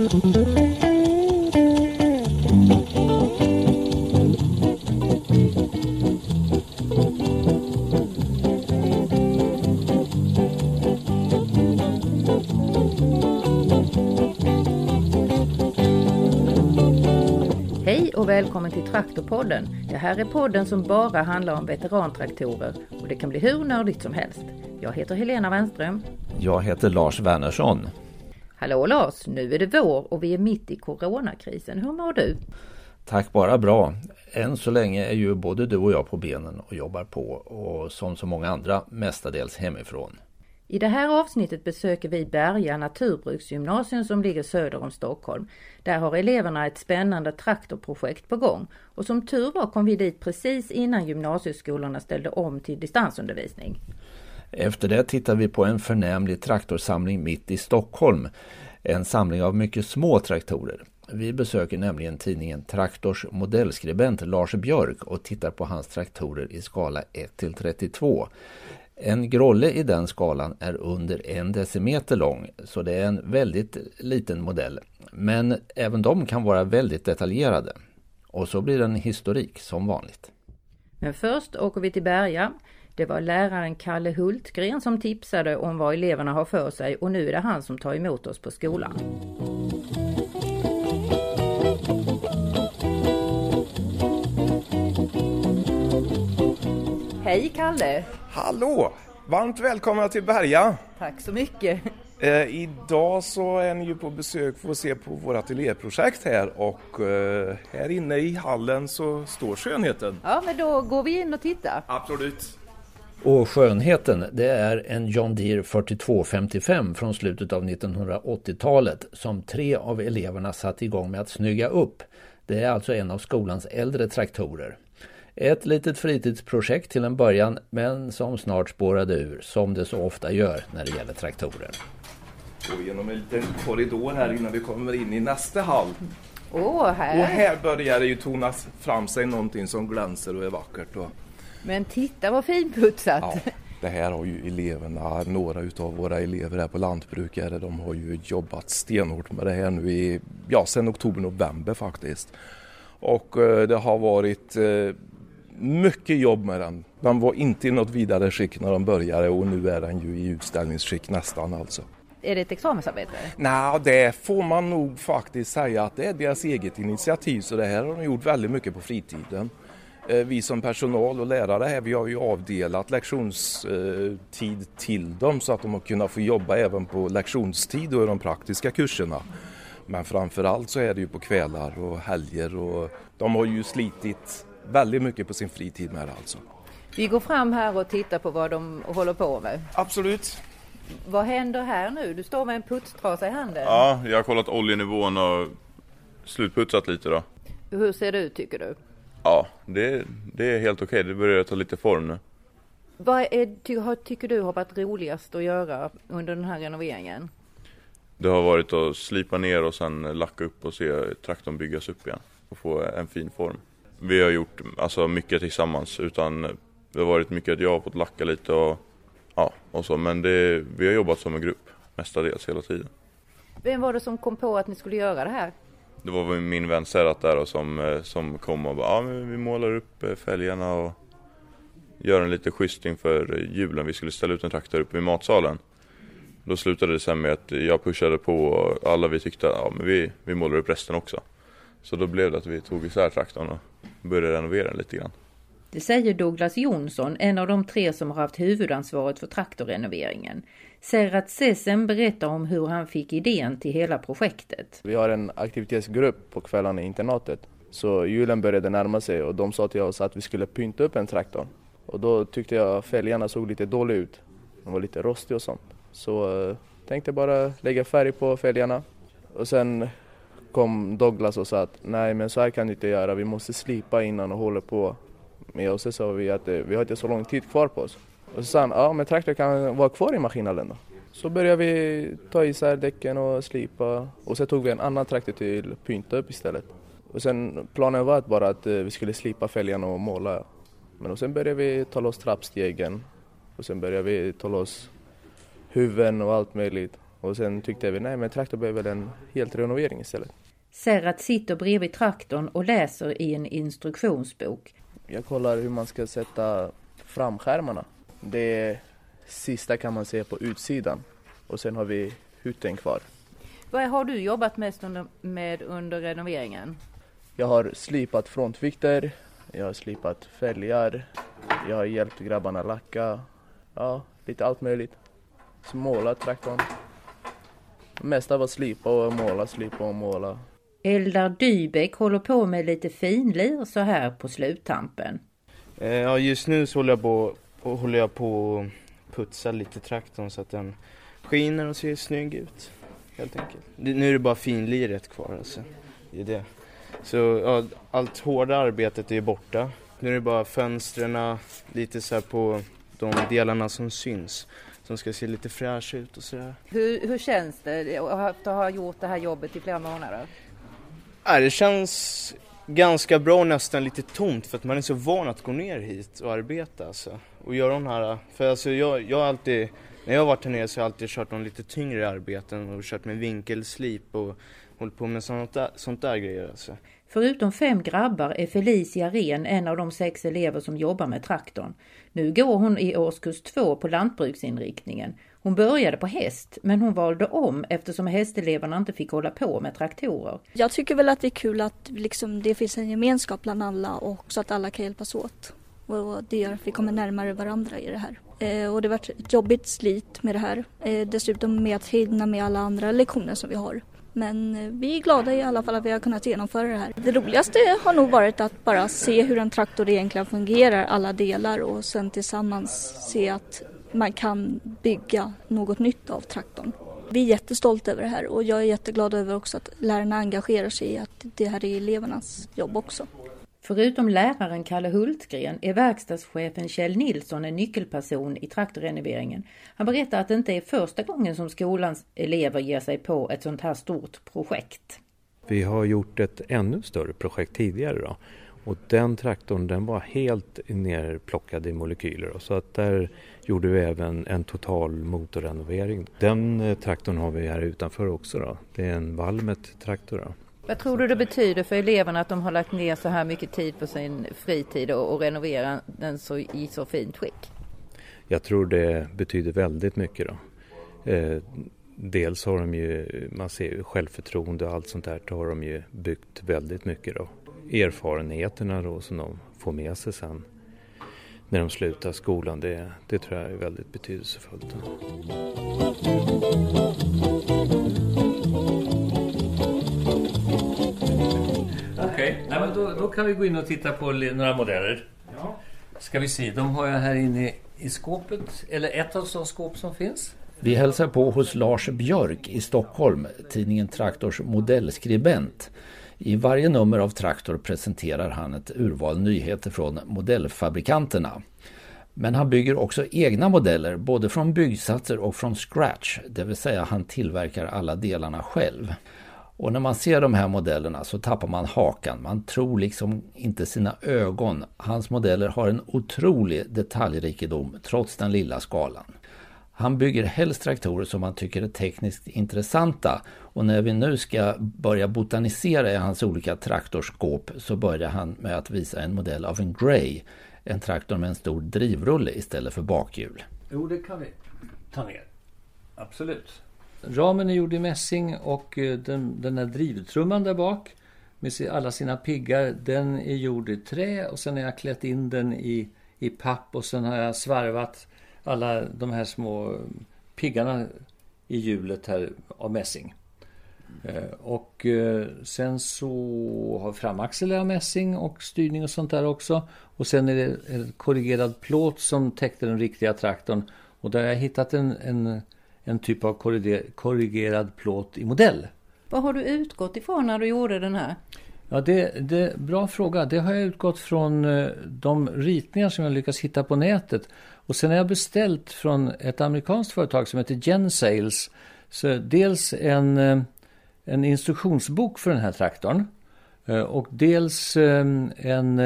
Hej och välkommen till Traktorpodden. Det här är podden som bara handlar om veterantraktorer och det kan bli hur nördigt som helst. Jag heter Helena Wenström. Jag heter Lars Wernersson. Hallå Lars! Nu är det vår och vi är mitt i coronakrisen. Hur mår du? Tack bara bra. Än så länge är ju både du och jag på benen och jobbar på och som så många andra mestadels hemifrån. I det här avsnittet besöker vi Berga naturbruksgymnasium som ligger söder om Stockholm. Där har eleverna ett spännande traktorprojekt på gång och som tur var kom vi dit precis innan gymnasieskolorna ställde om till distansundervisning. Efter det tittar vi på en förnämlig traktorsamling mitt i Stockholm. En samling av mycket små traktorer. Vi besöker nämligen tidningen Traktors modellskribent Lars Björk och tittar på hans traktorer i skala 1 till 32. En grolle i den skalan är under en decimeter lång så det är en väldigt liten modell. Men även de kan vara väldigt detaljerade. Och så blir det en historik som vanligt. Men först åker vi till Berga. Det var läraren Kalle Hultgren som tipsade om vad eleverna har för sig och nu är det han som tar emot oss på skolan. Hej Kalle! Hallå! Varmt välkomna till Berga! Tack så mycket! Eh, idag så är ni ju på besök för att se på vårt elevprojekt här och eh, här inne i hallen så står skönheten. Ja, men då går vi in och tittar. Absolut. Och skönheten, det är en John Deere 4255 från slutet av 1980-talet som tre av eleverna satt igång med att snygga upp. Det är alltså en av skolans äldre traktorer. Ett litet fritidsprojekt till en början men som snart spårade ur som det så ofta gör när det gäller traktorer. Gå genom en liten korridor här innan vi kommer in i nästa hall. Och här! här börjar det ju tonas fram sig någonting som glänser och är vackert. Och, Men titta vad finputsat! ja, det här har ju eleverna, några utav våra elever här på Lantbrukare, de har ju jobbat stenhårt med det här nu i, ja, sedan oktober-november faktiskt. Och eh, det har varit eh, mycket jobb med den. Den var inte i något vidare skick när de började och nu är den ju i utställningsskick nästan alltså. Är det ett examensarbete? Nej, det får man nog faktiskt säga att det är deras eget initiativ så det här har de gjort väldigt mycket på fritiden. Eh, Vi som personal och lärare här, vi har ju avdelat lektionstid till dem så att de har kunnat få jobba även på lektionstid och i de praktiska kurserna. Men framför allt så är det ju på kvällar och helger och de har ju slitit väldigt mycket på sin fritid med det alltså. Vi går fram här och tittar på vad de håller på med. Absolut. Vad händer här nu? Du står med en putstrasa i handen. Ja, jag har kollat oljenivån och slutputsat lite då. Hur ser det ut tycker du? Ja, det, det är helt okej. Det börjar ta lite form nu. Vad är, ty, tycker du har varit roligast att göra under den här renoveringen? Det har varit att slipa ner och sen lacka upp och se traktorn byggas upp igen och få en fin form. Vi har gjort alltså mycket tillsammans utan det har varit mycket att jag har fått lacka lite och ja, och så. Men det, vi har jobbat som en grupp mestadels hela tiden. Vem var det som kom på att ni skulle göra det här? Det var min vän Serrat där och som, eh, som kom och bara, ja men vi målar upp eh, fälgarna och gör en lite schysst inför julen. Vi skulle ställa ut en traktor uppe i matsalen. Då slutade det sen med att jag pushade på och alla vi tyckte, ja men vi, vi målar upp resten också. Så då blev det att vi tog isär traktorn och började renovera den lite grann. Det säger Douglas Jonsson, en av de tre som har haft huvudansvaret för traktorrenoveringen. Serhat Sesen berättar om hur han fick idén till hela projektet. Vi har en aktivitetsgrupp på kvällarna i internatet. Så julen började närma sig och de sa till oss att vi skulle pynta upp en traktor. Och då tyckte jag fälgarna såg lite dåliga ut. De var lite rostiga och sånt. Så eh, tänkte bara lägga färg på fälgarna. Och sen kom Douglas och sa att nej men så här kan du inte göra, vi måste slipa innan och hålla på. Men och så sa vi att eh, vi har inte så lång tid kvar på oss. Och så sa han, ja men traktorn kan vara kvar i maskinhallen då. Så började vi ta isär däcken och slipa och sen tog vi en annan traktor till pynta upp istället. Och sen planen var att bara att eh, vi skulle slipa fälgarna och måla. Men och sen började vi ta loss trappstegen och sen började vi ta loss huven och allt möjligt. Och sen tyckte vi nej men traktorn behöver väl en helt renovering istället. Serhat sitter bredvid traktorn och läser i en instruktionsbok. Jag kollar hur man ska sätta framskärmarna. Det sista kan man se på utsidan och sen har vi hytten kvar. Vad har du jobbat mest under, med under renoveringen? Jag har slipat frontvikter, jag har slipat fälgar, jag har hjälpt grabbarna lacka, ja lite allt möjligt. Så måla traktorn. Mest av att slipa och måla, slipa och måla. Eldar Dybeck håller på med lite finlir så här på sluttampen. Eh, ja, just nu så håller jag på, håller jag på att putsa lite traktorn så att den skiner och ser snygg ut. Helt enkelt. Nu är det bara finliret kvar alltså. Det är det. Så ja, allt hårda arbetet är borta. Nu är det bara fönstren, lite så här på de delarna som syns. Som ska se lite fräscha ut och sådär. Hur, hur känns det att ha gjort det här jobbet i flera månader? Nej, det känns ganska bra och nästan lite tomt för att man är så van att gå ner hit och arbeta alltså. Och göra de här, för alltså jag, jag har alltid, när jag har varit här nere så har jag alltid kört de lite tyngre arbeten och kört med vinkelslip och hållit på med sånt där, sånt där grejer alltså. Förutom fem grabbar är Felicia Ren en av de sex elever som jobbar med traktorn. Nu går hon i årskurs två på lantbruksinriktningen. Hon började på häst, men hon valde om eftersom hästeleverna inte fick hålla på med traktorer. Jag tycker väl att det är kul att liksom, det finns en gemenskap bland alla och så att alla kan hjälpas åt. Och det gör att vi kommer närmare varandra i det här. Eh, och det har varit ett jobbigt slit med det här. Eh, dessutom med att hinna med alla andra lektioner som vi har. Men eh, vi är glada i alla fall att vi har kunnat genomföra det här. Det roligaste har nog varit att bara se hur en traktor egentligen fungerar, alla delar och sen tillsammans se att man kan bygga något nytt av traktorn. Vi är jättestolta över det här och jag är jätteglad över också att lärarna engagerar sig i att det här är elevernas jobb också. Förutom läraren Kalle Hultgren är verkstadschefen Kjell Nilsson en nyckelperson i traktorrenoveringen. Han berättar att det inte är första gången som skolans elever ger sig på ett sånt här stort projekt. Vi har gjort ett ännu större projekt tidigare då. Och den traktorn den var helt nerplockad i molekyler. Så att där gjorde vi även en total motorrenovering. Den eh, traktorn har vi här utanför också. Då. Det är en Valmet-traktor. Vad tror du det betyder för eleverna att de har lagt ner så här mycket tid på sin fritid och, och renovera den så, i så fint skick? Jag tror det betyder väldigt mycket. Då. Eh, dels har de ju, man ser ju självförtroende och allt sånt där, då har de ju byggt väldigt mycket då. Erfarenheterna då som de får med sig sen när de slutar skolan, det, det tror jag är väldigt betydelsefullt. Okej, okay. då, då kan vi gå in och titta på några modeller. Ja. Ska vi se, de har jag här inne i skåpet, eller ett av de skåp som finns. Vi hälsar på hos Lars Björk i Stockholm, tidningen Traktors modellskribent. I varje nummer av Traktor presenterar han ett urval nyheter från modellfabrikanterna. Men han bygger också egna modeller, både från byggsatser och från scratch, det vill säga han tillverkar alla delarna själv. Och när man ser de här modellerna så tappar man hakan. Man tror liksom inte sina ögon. Hans modeller har en otrolig detaljrikedom trots den lilla skalan. Han bygger helst traktorer som han tycker är tekniskt intressanta och när vi nu ska börja botanisera i hans olika traktorskåp så börjar han med att visa en modell av en Grey, en traktor med en stor drivrulle istället för bakhjul. Jo, det kan vi ta ner. Absolut. Ramen är gjord i mässing och eh, den, den här drivtrumman där bak med alla sina piggar, den är gjord i trä och sen har jag klätt in den i, i papp och sen har jag svarvat alla de här små piggarna i hjulet här av mässing. Eh, och eh, sen så har framaxel av mässing och styrning och sånt där också. Och sen är det en korrigerad plåt som täckte den riktiga traktorn. Och där har jag hittat en, en, en typ av korrigerad plåt i modell. Vad har du utgått ifrån när du gjorde den här? Ja, det, det bra fråga. Det har jag utgått från eh, de ritningar som jag lyckats hitta på nätet. Och sen har jag beställt från ett amerikanskt företag som heter Gensales. Så dels en, eh, en instruktionsbok för den här traktorn. Eh, och dels eh, en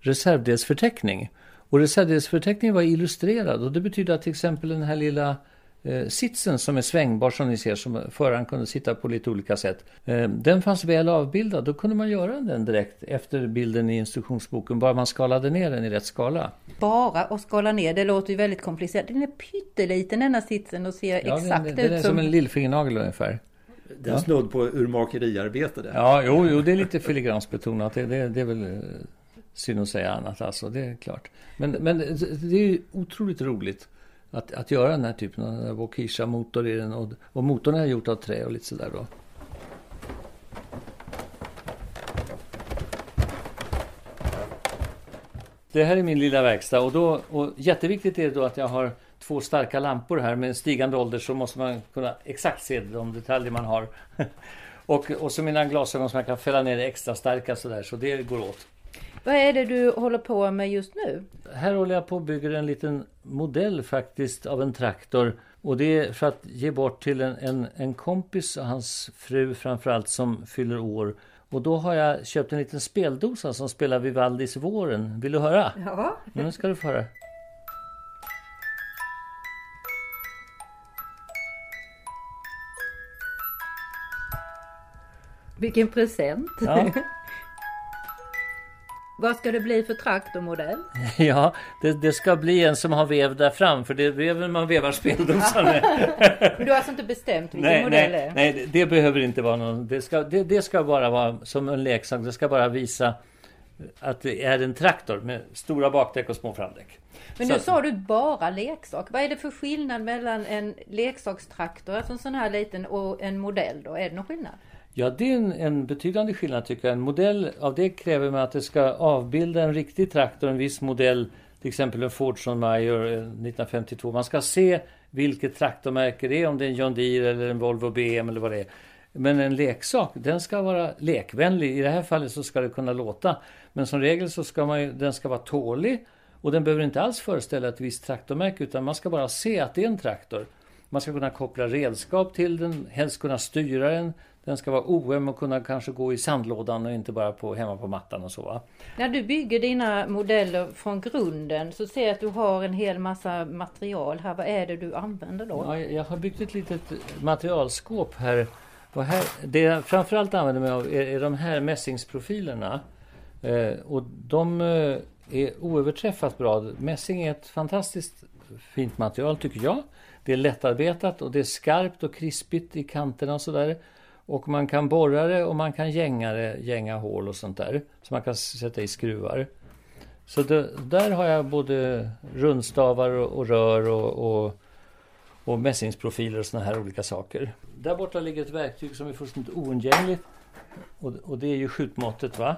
reservdelsförteckning. Och reservdelsförteckningen var illustrerad och det betyder att till exempel den här lilla sitsen som är svängbar som ni ser, som föraren kunde sitta på lite olika sätt. Eh, den fanns väl avbildad, då kunde man göra den direkt efter bilden i instruktionsboken, bara man skalade ner den i rätt skala. Bara att skala ner, det låter ju väldigt komplicerat. Den är pytteliten denna sitsen och ser Ja, exakt den, ut den är som en lillfingernagel ungefär. Det är Ja. snudd på urmakeriarbete det. Ja, jo, jo, det är lite filigransbetonat. Det, det, det är väl eh, synd att säga annat alltså, det är klart. Men, men det är ju otroligt roligt att, att göra den här typen av Waukesha-motor i den. Och, och motorn är gjort av trä och lite sådär då. Det här är min lilla verkstad och, då, och jätteviktigt är då att jag har två starka lampor här. Med stigande ålder så måste man kunna exakt se de detaljer man har. och, och så mina glasögon som jag kan fälla ner extra starka sådär, så det går åt. Vad är det du håller på med just nu? Här håller jag på och bygger en liten modell faktiskt av en traktor. Och det är för att ge bort till en, en, en kompis och hans fru framförallt som fyller år. Och då har jag köpt en liten speldosa som spelar Vivaldis Våren. Vill du höra? Ja. Nu ska du få höra. Vilken present! Ja. Vad ska det bli för traktormodell? Ja, det, det ska bli en som har vev där fram för det är veven man vevar speldosan med. Du har alltså inte bestämt vilken nej, modell nej, det är? nej, det- behöver inte vara någon. Det ska, det, det ska bara vara som en leksak. Det ska bara visa att det är en traktor med stora bakdäck och små framdäck. Men nu sa du bara leksak. Vad är det för skillnad mellan en leksakstraktor, alltså en sån här liten, och en modell då? Är det någon skillnad? Ja, det är en, en betydande skillnad tycker jag. En modell av det kräver man att det ska avbilda en riktig traktor, en viss modell, till exempel en Fordson Meyer 1952. Man ska se vilket traktormärke det är, om det är en John Deere eller en Volvo BM eller vad det är. Men en leksak, den ska vara lekvänlig. I det här fallet så ska det kunna låta. Men som regel så ska man ju, den ska vara tålig och den behöver inte alls föreställa ett visst traktormärke utan man ska bara se att det är en traktor. Man ska kunna koppla redskap till den, helst kunna styra den. Den ska vara oöm och kunna kanske gå i sandlådan och inte bara på, hemma på mattan och så. Va? När du bygger dina modeller från grunden så ser jag att du har en hel massa material här. Vad är det du använder då? Ja, jag har byggt ett litet materialskåp här. Och här det jag framförallt använder mig av är, är de här mässingsprofilerna. Eh, och de eh, är oöverträffat bra. Mässing är ett fantastiskt fint material tycker jag. Det är lättarbetat och det är skarpt och krispigt i kanterna och sådär. Och man kan borra det och man kan gänga det, gänga hål och sånt där. Så man kan sätta i skruvar. Så det, där har jag både rundstavar och, och rör och, och, och mässingsprofiler och såna här olika saker. Där borta ligger ett verktyg som är fullständigt oundgängligt. Och, och det är ju skjutmåttet va?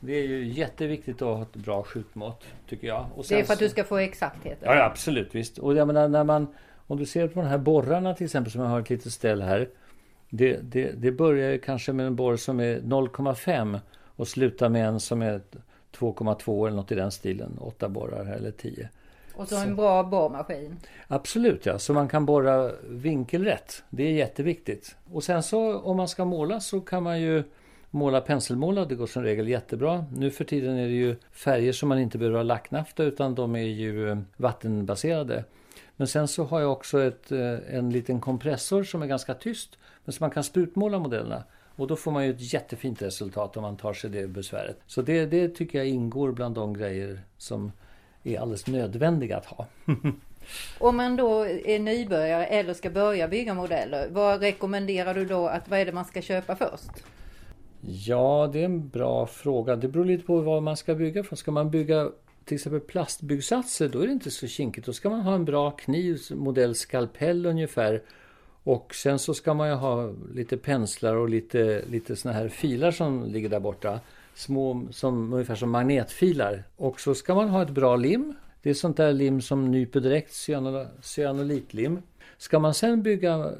Det är ju jätteviktigt att ha ett bra skjutmått tycker jag. Det är för att du ska få exaktheten? Ja, ja absolut visst. Och jag menar när man om du ser på de här borrarna till exempel som jag har ett litet ställ här. Det, det, det börjar kanske med en borr som är 0,5 och slutar med en som är 2,2 eller något i den stilen. Åtta borrar eller 10. Och så en bra borrmaskin? Absolut ja, så man kan borra vinkelrätt. Det är jätteviktigt. Och sen så om man ska måla så kan man ju måla penselmåla. Det går som regel jättebra. Nu för tiden är det ju färger som man inte behöver ha lacknafta utan de är ju eh, vattenbaserade. Men sen så har jag också ett, eh, en liten kompressor som är ganska tyst. Men så man kan sprutmåla modellerna. Och då får man ju ett jättefint resultat om man tar sig det besväret. Så det, det tycker jag ingår bland de grejer som är alldeles nödvändiga att ha. Om man då är nybörjare eller ska börja bygga modeller, vad rekommenderar du då att vad är det man ska köpa först? Ja, det är en bra fråga. Det beror lite på vad man ska bygga för. Ska man bygga till exempel plastbyggsatser, då är det inte så kinkigt. Då ska man ha en bra kniv, modell skalpell ungefär. Och sen så ska man ju ha lite penslar och lite, lite såna här filar som ligger där borta. Små, som, ungefär som magnetfilar. Och så ska man ha ett bra lim. Det är sånt där lim som nyper direkt, cyanolitlim. Ska man sen bygga eh,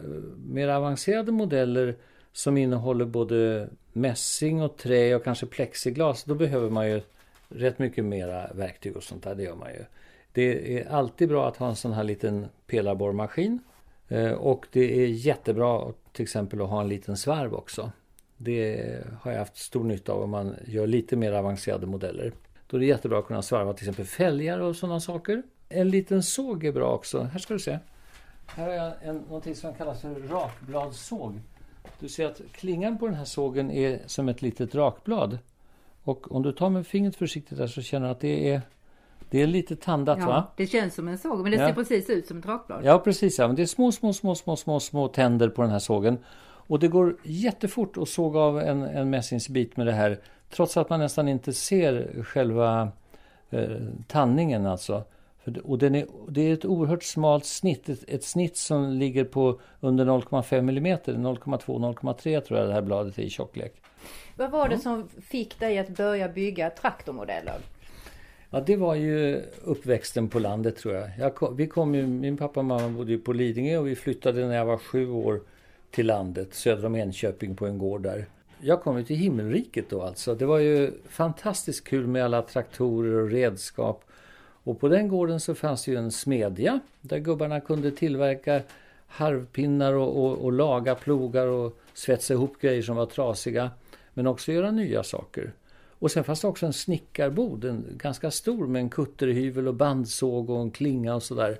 mer avancerade modeller som innehåller både mässing och trä och kanske plexiglas, då behöver man ju rätt mycket mera verktyg och sånt där. Det gör man ju. Det är alltid bra att ha en sån här liten pelarborrmaskin. Eh, och det är jättebra till exempel att ha en liten svarv också. Det har jag haft stor nytta av om man gör lite mer avancerade modeller. Då är det jättebra att kunna svarva till exempel fälgar och sådana saker. En liten såg är bra också. Här ska du se. Här har jag en, någonting som kallas för rakbladssåg. Du ser att klingan på den här sågen är som ett litet rakblad. Och om du tar med fingret försiktigt där så känner du att det är, det är lite tandat ja, va? Det känns som en såg men det Ja. ser precis ut som ett rakblad. Ja precis, ja. men det är små, små, små, små, små, små tänder på den här sågen. Och det går jättefort att såga av en, en mässingsbit med det här. Trots att man nästan inte ser själva eh, tandningen alltså. För, det- och den är, det är ett oerhört smalt snitt. Ett, ett snitt som ligger på under 0,5 mm. 0,2-0,3 tror jag det här bladet är i tjocklek. Vad var det som fick dig att börja bygga traktormodeller? Ja, det var ju uppväxten på landet tror jag. jag kom, vi kom ju, min pappa och mamma bodde ju på Lidingö och vi flyttade när jag var sju år till landet söder om Enköping på en gård där. Jag kom ju till himmelriket då alltså. Det var ju fantastiskt kul med alla traktorer och redskap. Och på den gården så fanns det ju en smedja där gubbarna kunde tillverka harvpinnar och, och, och laga plogar och svetsa ihop grejer som var trasiga. Men också göra nya saker. Och sen fanns det också en snickarbod, en ganska stor med en kutterhyvel och bandsåg och en klinga och sådär.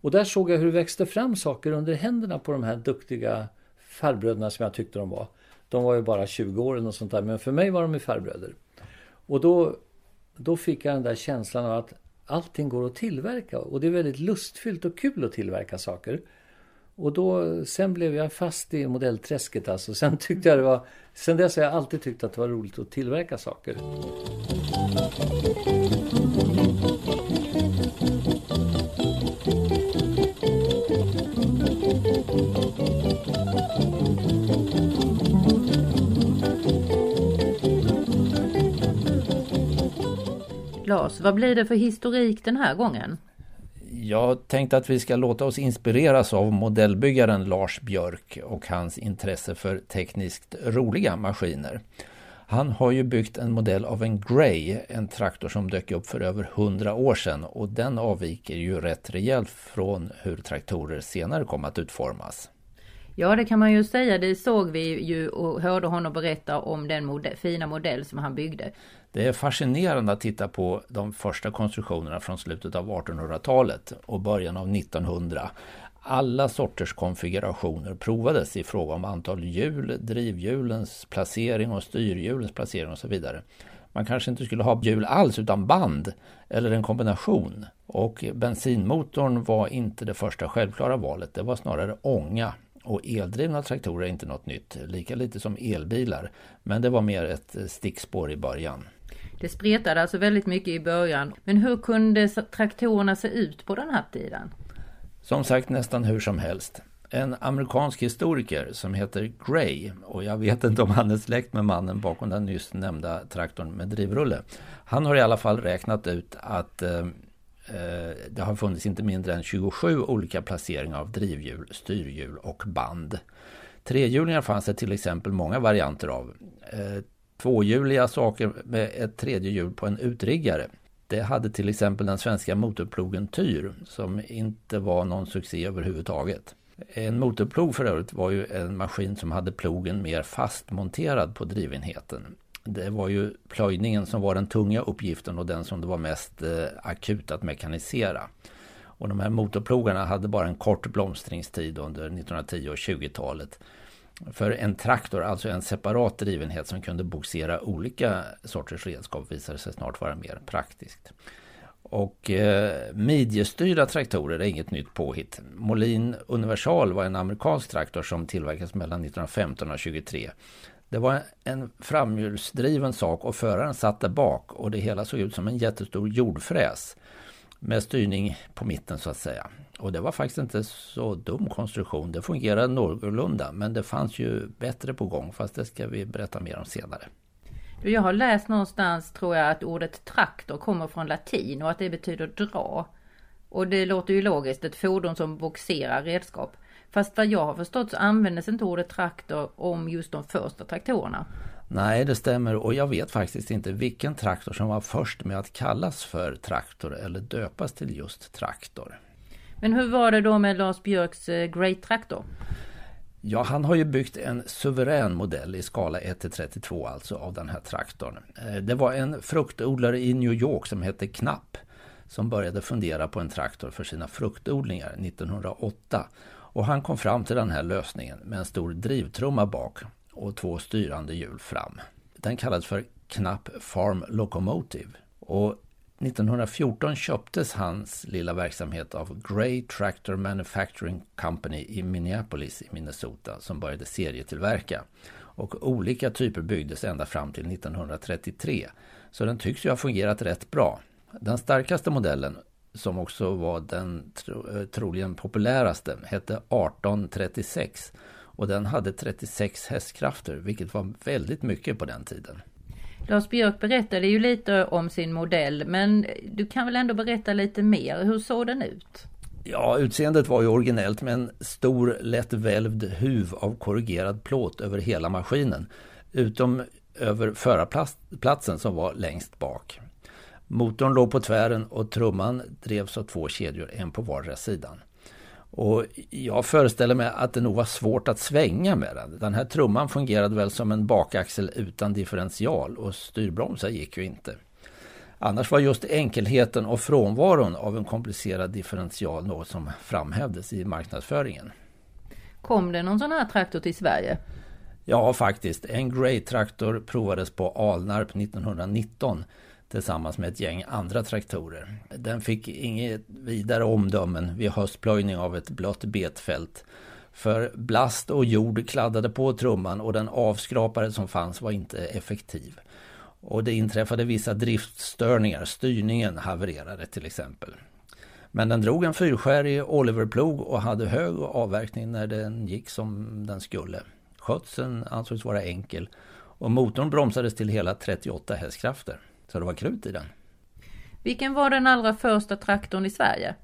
Och där såg jag hur det växte fram saker under händerna på de här duktiga farbröderna som jag tyckte de var. De var ju bara 20 år och sånt där, men för mig var de ju farbröder. Och då, då fick jag den där känslan av att allting går att tillverka och det är väldigt lustfyllt och kul att tillverka saker. Och då, sen blev jag fast i modellträsket alltså. Sen tyckte jag det var, sen dess har jag alltid tyckt att det var roligt att tillverka saker. Lars, vad blir det för historik den här gången? Jag tänkte att vi ska låta oss inspireras av modellbyggaren Lars Björk och hans intresse för tekniskt roliga maskiner. Han har ju byggt en modell av en Grey, en traktor som dök upp för över 100 år sedan och den avviker ju rätt rejält från hur traktorer senare kom att utformas. Ja, det kan man ju säga. Det såg vi ju och hörde honom berätta om den modell, fina modell som han byggde. Det är fascinerande att titta på de första konstruktionerna från slutet av 1800-talet och början av 1900. Alla sorters konfigurationer provades i fråga om antal hjul, drivhjulens placering och styrhjulens placering och så vidare. Man kanske inte skulle ha hjul alls utan band eller en kombination. Och bensinmotorn var inte det första självklara valet, det var snarare ånga. Och eldrivna traktorer är inte något nytt, lika lite som elbilar. Men det var mer ett stickspår i början. Det spretade alltså väldigt mycket i början. Men hur kunde traktorerna se ut på den här tiden? Som sagt nästan hur som helst. En amerikansk historiker som heter Gray, och jag vet inte om han är släkt med mannen bakom den nyss nämnda traktorn med drivrulle. Han har i alla fall räknat ut att eh, Eh, det har funnits inte mindre än 27 olika placeringar av drivhjul, styrhjul och band. Trehjulingar fanns det till exempel många varianter av. Eh, tvåhjuliga saker med ett tredje hjul på en utriggare. Det hade till exempel den svenska motorplogen Tyr som inte var någon succé överhuvudtaget. En motorplog för övrigt var ju en maskin som hade plogen mer fastmonterad på drivenheten. Det var ju plöjningen som var den tunga uppgiften och den som det var mest eh, akut att mekanisera. Och de här motorplogarna hade bara en kort blomstringstid under 1910 och 20-talet. För en traktor, alltså en separat drivenhet som kunde boxera olika sorters redskap visade sig snart vara mer praktiskt. Och eh, midjestyrda traktorer är inget nytt påhitt. Molin Universal var en amerikansk traktor som tillverkades mellan 1915 och 23. Det var en framhjulsdriven sak och föraren satt där bak och det hela såg ut som en jättestor jordfräs med styrning på mitten så att säga. Och det var faktiskt inte så dum konstruktion. Det fungerade någorlunda men det fanns ju bättre på gång fast det ska vi berätta mer om senare. Jag har läst någonstans tror jag att ordet traktor kommer från latin och att det betyder dra. Och det låter ju logiskt, ett fordon som boxerar redskap. Fast vad jag har förstått så användes inte ordet traktor om just de första traktorerna. Nej, det stämmer och jag vet faktiskt inte vilken traktor som var först med att kallas för traktor eller döpas till just traktor. Men hur var det då med Lars Björks Great Traktor? Ja, han har ju byggt en suverän modell i skala 1-32 alltså av den här traktorn. Det var en fruktodlare i New York som hette Knapp som började fundera på en traktor för sina fruktodlingar 1908 och han kom fram till den här lösningen med en stor drivtrumma bak och två styrande hjul fram. Den kallades för Knapp Farm Locomotive och 1914 köptes hans lilla verksamhet av Gray Tractor Manufacturing Company i Minneapolis i Minnesota som började serietillverka. Och olika typer byggdes ända fram till 1933. Så den tycks ju ha fungerat rätt bra. Den starkaste modellen, som också var den tro, troligen populäraste, hette 1836 och den hade 36 hästkrafter, vilket var väldigt mycket på den tiden. Lars Björk berättade ju lite om sin modell, men du kan väl ändå berätta lite mer. Hur såg den ut? Ja, utseendet var ju originellt med en stor lätt välvd huv av korrugerad plåt över hela maskinen. Utom över förarplatsen som var längst bak. Motorn låg på tvären och trumman drevs av två kedjor, en på vardera sidan. Och jag föreställer mig att det nog var svårt att svänga med den. Den här trumman fungerade väl som en bakaxel utan differential och styrbromsar gick ju inte. Annars var just enkelheten och frånvaron av en komplicerad differential något som framhävdes i marknadsföringen. Kom det någon sån här traktor till Sverige? Ja, faktiskt. En Grey-traktor provades på Alnarp 1919 tillsammans med ett gäng andra traktorer. Den fick inget vidare omdömen vid höstplöjning av ett blött betfält. För blast och jord kladdade på trumman och den avskrapare som fanns var inte effektiv. Och det inträffade vissa driftstörningar, styrningen havererade till exempel. Men den drog en fyrskärig Oliverplog och hade hög avverkning när den gick som den skulle. Skötseln ansågs vara enkel och motorn bromsades till hela 38 hästkrafter. Så det var krut i den. Vilken var den allra första traktorn i Sverige?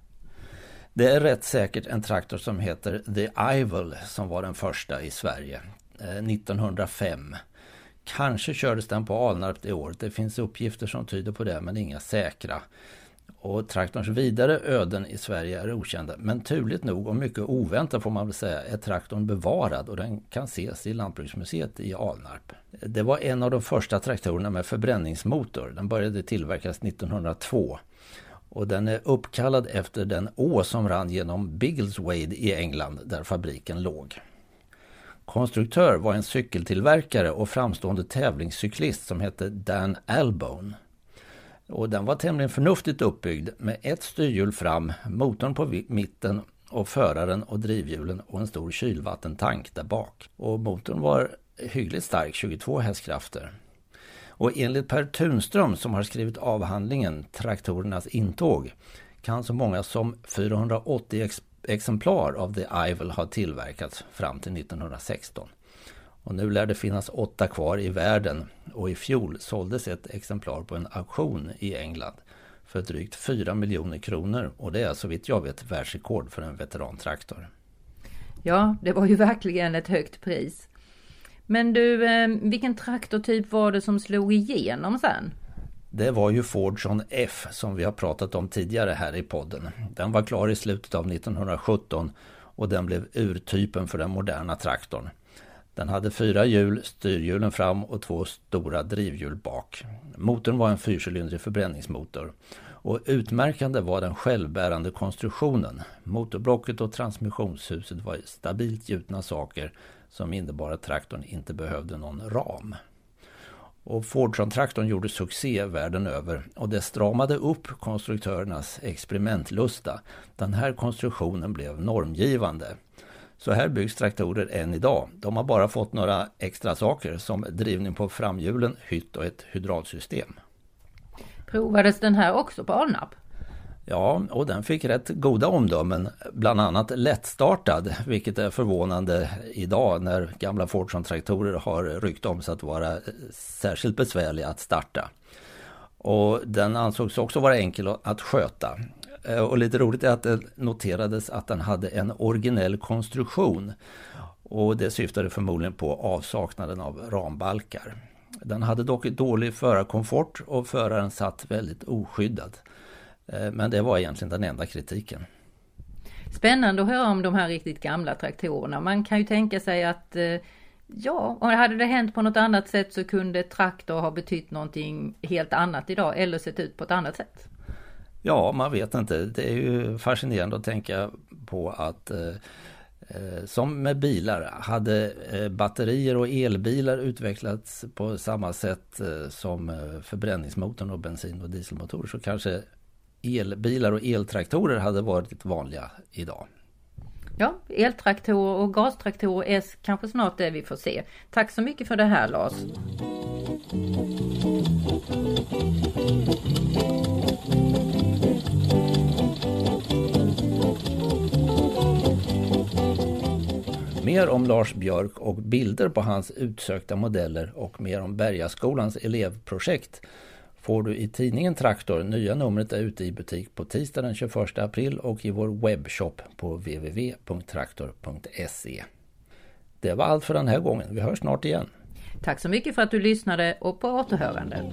Det är rätt säkert en traktor som heter The Ivel som var den första i Sverige. 1905. Eh, Kanske kördes den på Alnarp det året. Det finns uppgifter som tyder på det men inga säkra. Och traktorns vidare öden i Sverige är okända. Men turligt nog och mycket oväntat får man väl säga är traktorn bevarad och den kan ses i Lantbruksmuseet i Alnarp. Det var en av de första traktorerna med förbränningsmotor. Den började tillverkas 1902. Och den är uppkallad efter den å som rann genom Biggleswade i England där fabriken låg. Konstruktör var en cykeltillverkare och framstående tävlingscyklist som hette Dan Albone. Och den var tämligen förnuftigt uppbyggd med ett styrhjul fram, motorn på mitten och föraren och drivhjulen och en stor kylvattentank där bak. Och motorn var hyggligt stark, 22 hästkrafter. Och enligt Per Tunström som har skrivit avhandlingen Traktorernas intåg kan så många som 480 ex exemplar av The Ivel ha tillverkats fram till 1916. Och nu lär det finnas åtta kvar i världen och i fjol såldes ett exemplar på en auktion i England för drygt 4 miljoner kronor och det är så vitt jag vet världsrekord för en veterantraktor. Ja, det var ju verkligen ett högt pris. Men du, eh, vilken traktortyp var det som slog igenom sen? Det var ju Fordson F som vi har pratat om tidigare här i podden. Den var klar i slutet av 1917 och den blev urtypen för den moderna traktorn. Den hade fyra hjul, styrhjulen fram och två stora drivhjul bak. Motorn var en fyrcylindrig förbränningsmotor. Och utmärkande var den självbärande konstruktionen. Motorblocket och transmissionshuset var stabilt gjutna saker som innebar att traktorn inte behövde någon ram. Och Fordson-traktorn gjorde succé världen över och det stramade upp konstruktörernas experimentlusta. Den här konstruktionen blev normgivande. Så här byggs traktorer än idag. De har bara fått några extra saker som drivning på framhjulen, hytt och ett hydraulsystem. Provades den här också på Alnarp? Ja, och den fick rätt goda omdömen, bland annat lättstartad, vilket är förvånande idag när gamla Fordson-traktorer har rykt om sig att vara särskilt besvärliga att starta. Och den ansågs också vara enkel att sköta. Eh, och lite roligt är att det noterades att den hade en originell konstruktion. Och det syftade förmodligen på avsaknaden av rambalkar. Den hade dock dålig förarkomfort och föraren satt väldigt oskyddad. Eh, men det var egentligen den enda kritiken. Spännande att höra om de här riktigt gamla traktorerna. Man kan ju tänka sig att eh, ja, och hade det hänt på något annat sätt så kunde traktor ha betytt någonting helt annat idag eller sett ut på ett annat sätt. Ja, man vet inte. Det är ju fascinerande att tänka på att eh, eh som med bilar, hade eh, batterier och elbilar utvecklats på samma sätt eh, som eh, förbränningsmotorn och bensin och dieselmotorer så kanske elbilar och eltraktorer hade varit vanliga idag. Ja, eltraktorer och gastraktorer är kanske snart det vi får se. Tack så mycket för det här Lars. Mer om Lars Björk och bilder på hans utsökta modeller och mer om Bergaskolans elevprojekt får du i tidningen Traktor. Nya numret är ute i butik på tisdag den 21 april och i vår webbshop på www.traktor.se. Det var allt för den här gången. Vi hörs snart igen. Tack så mycket för att du lyssnade och på återhörande.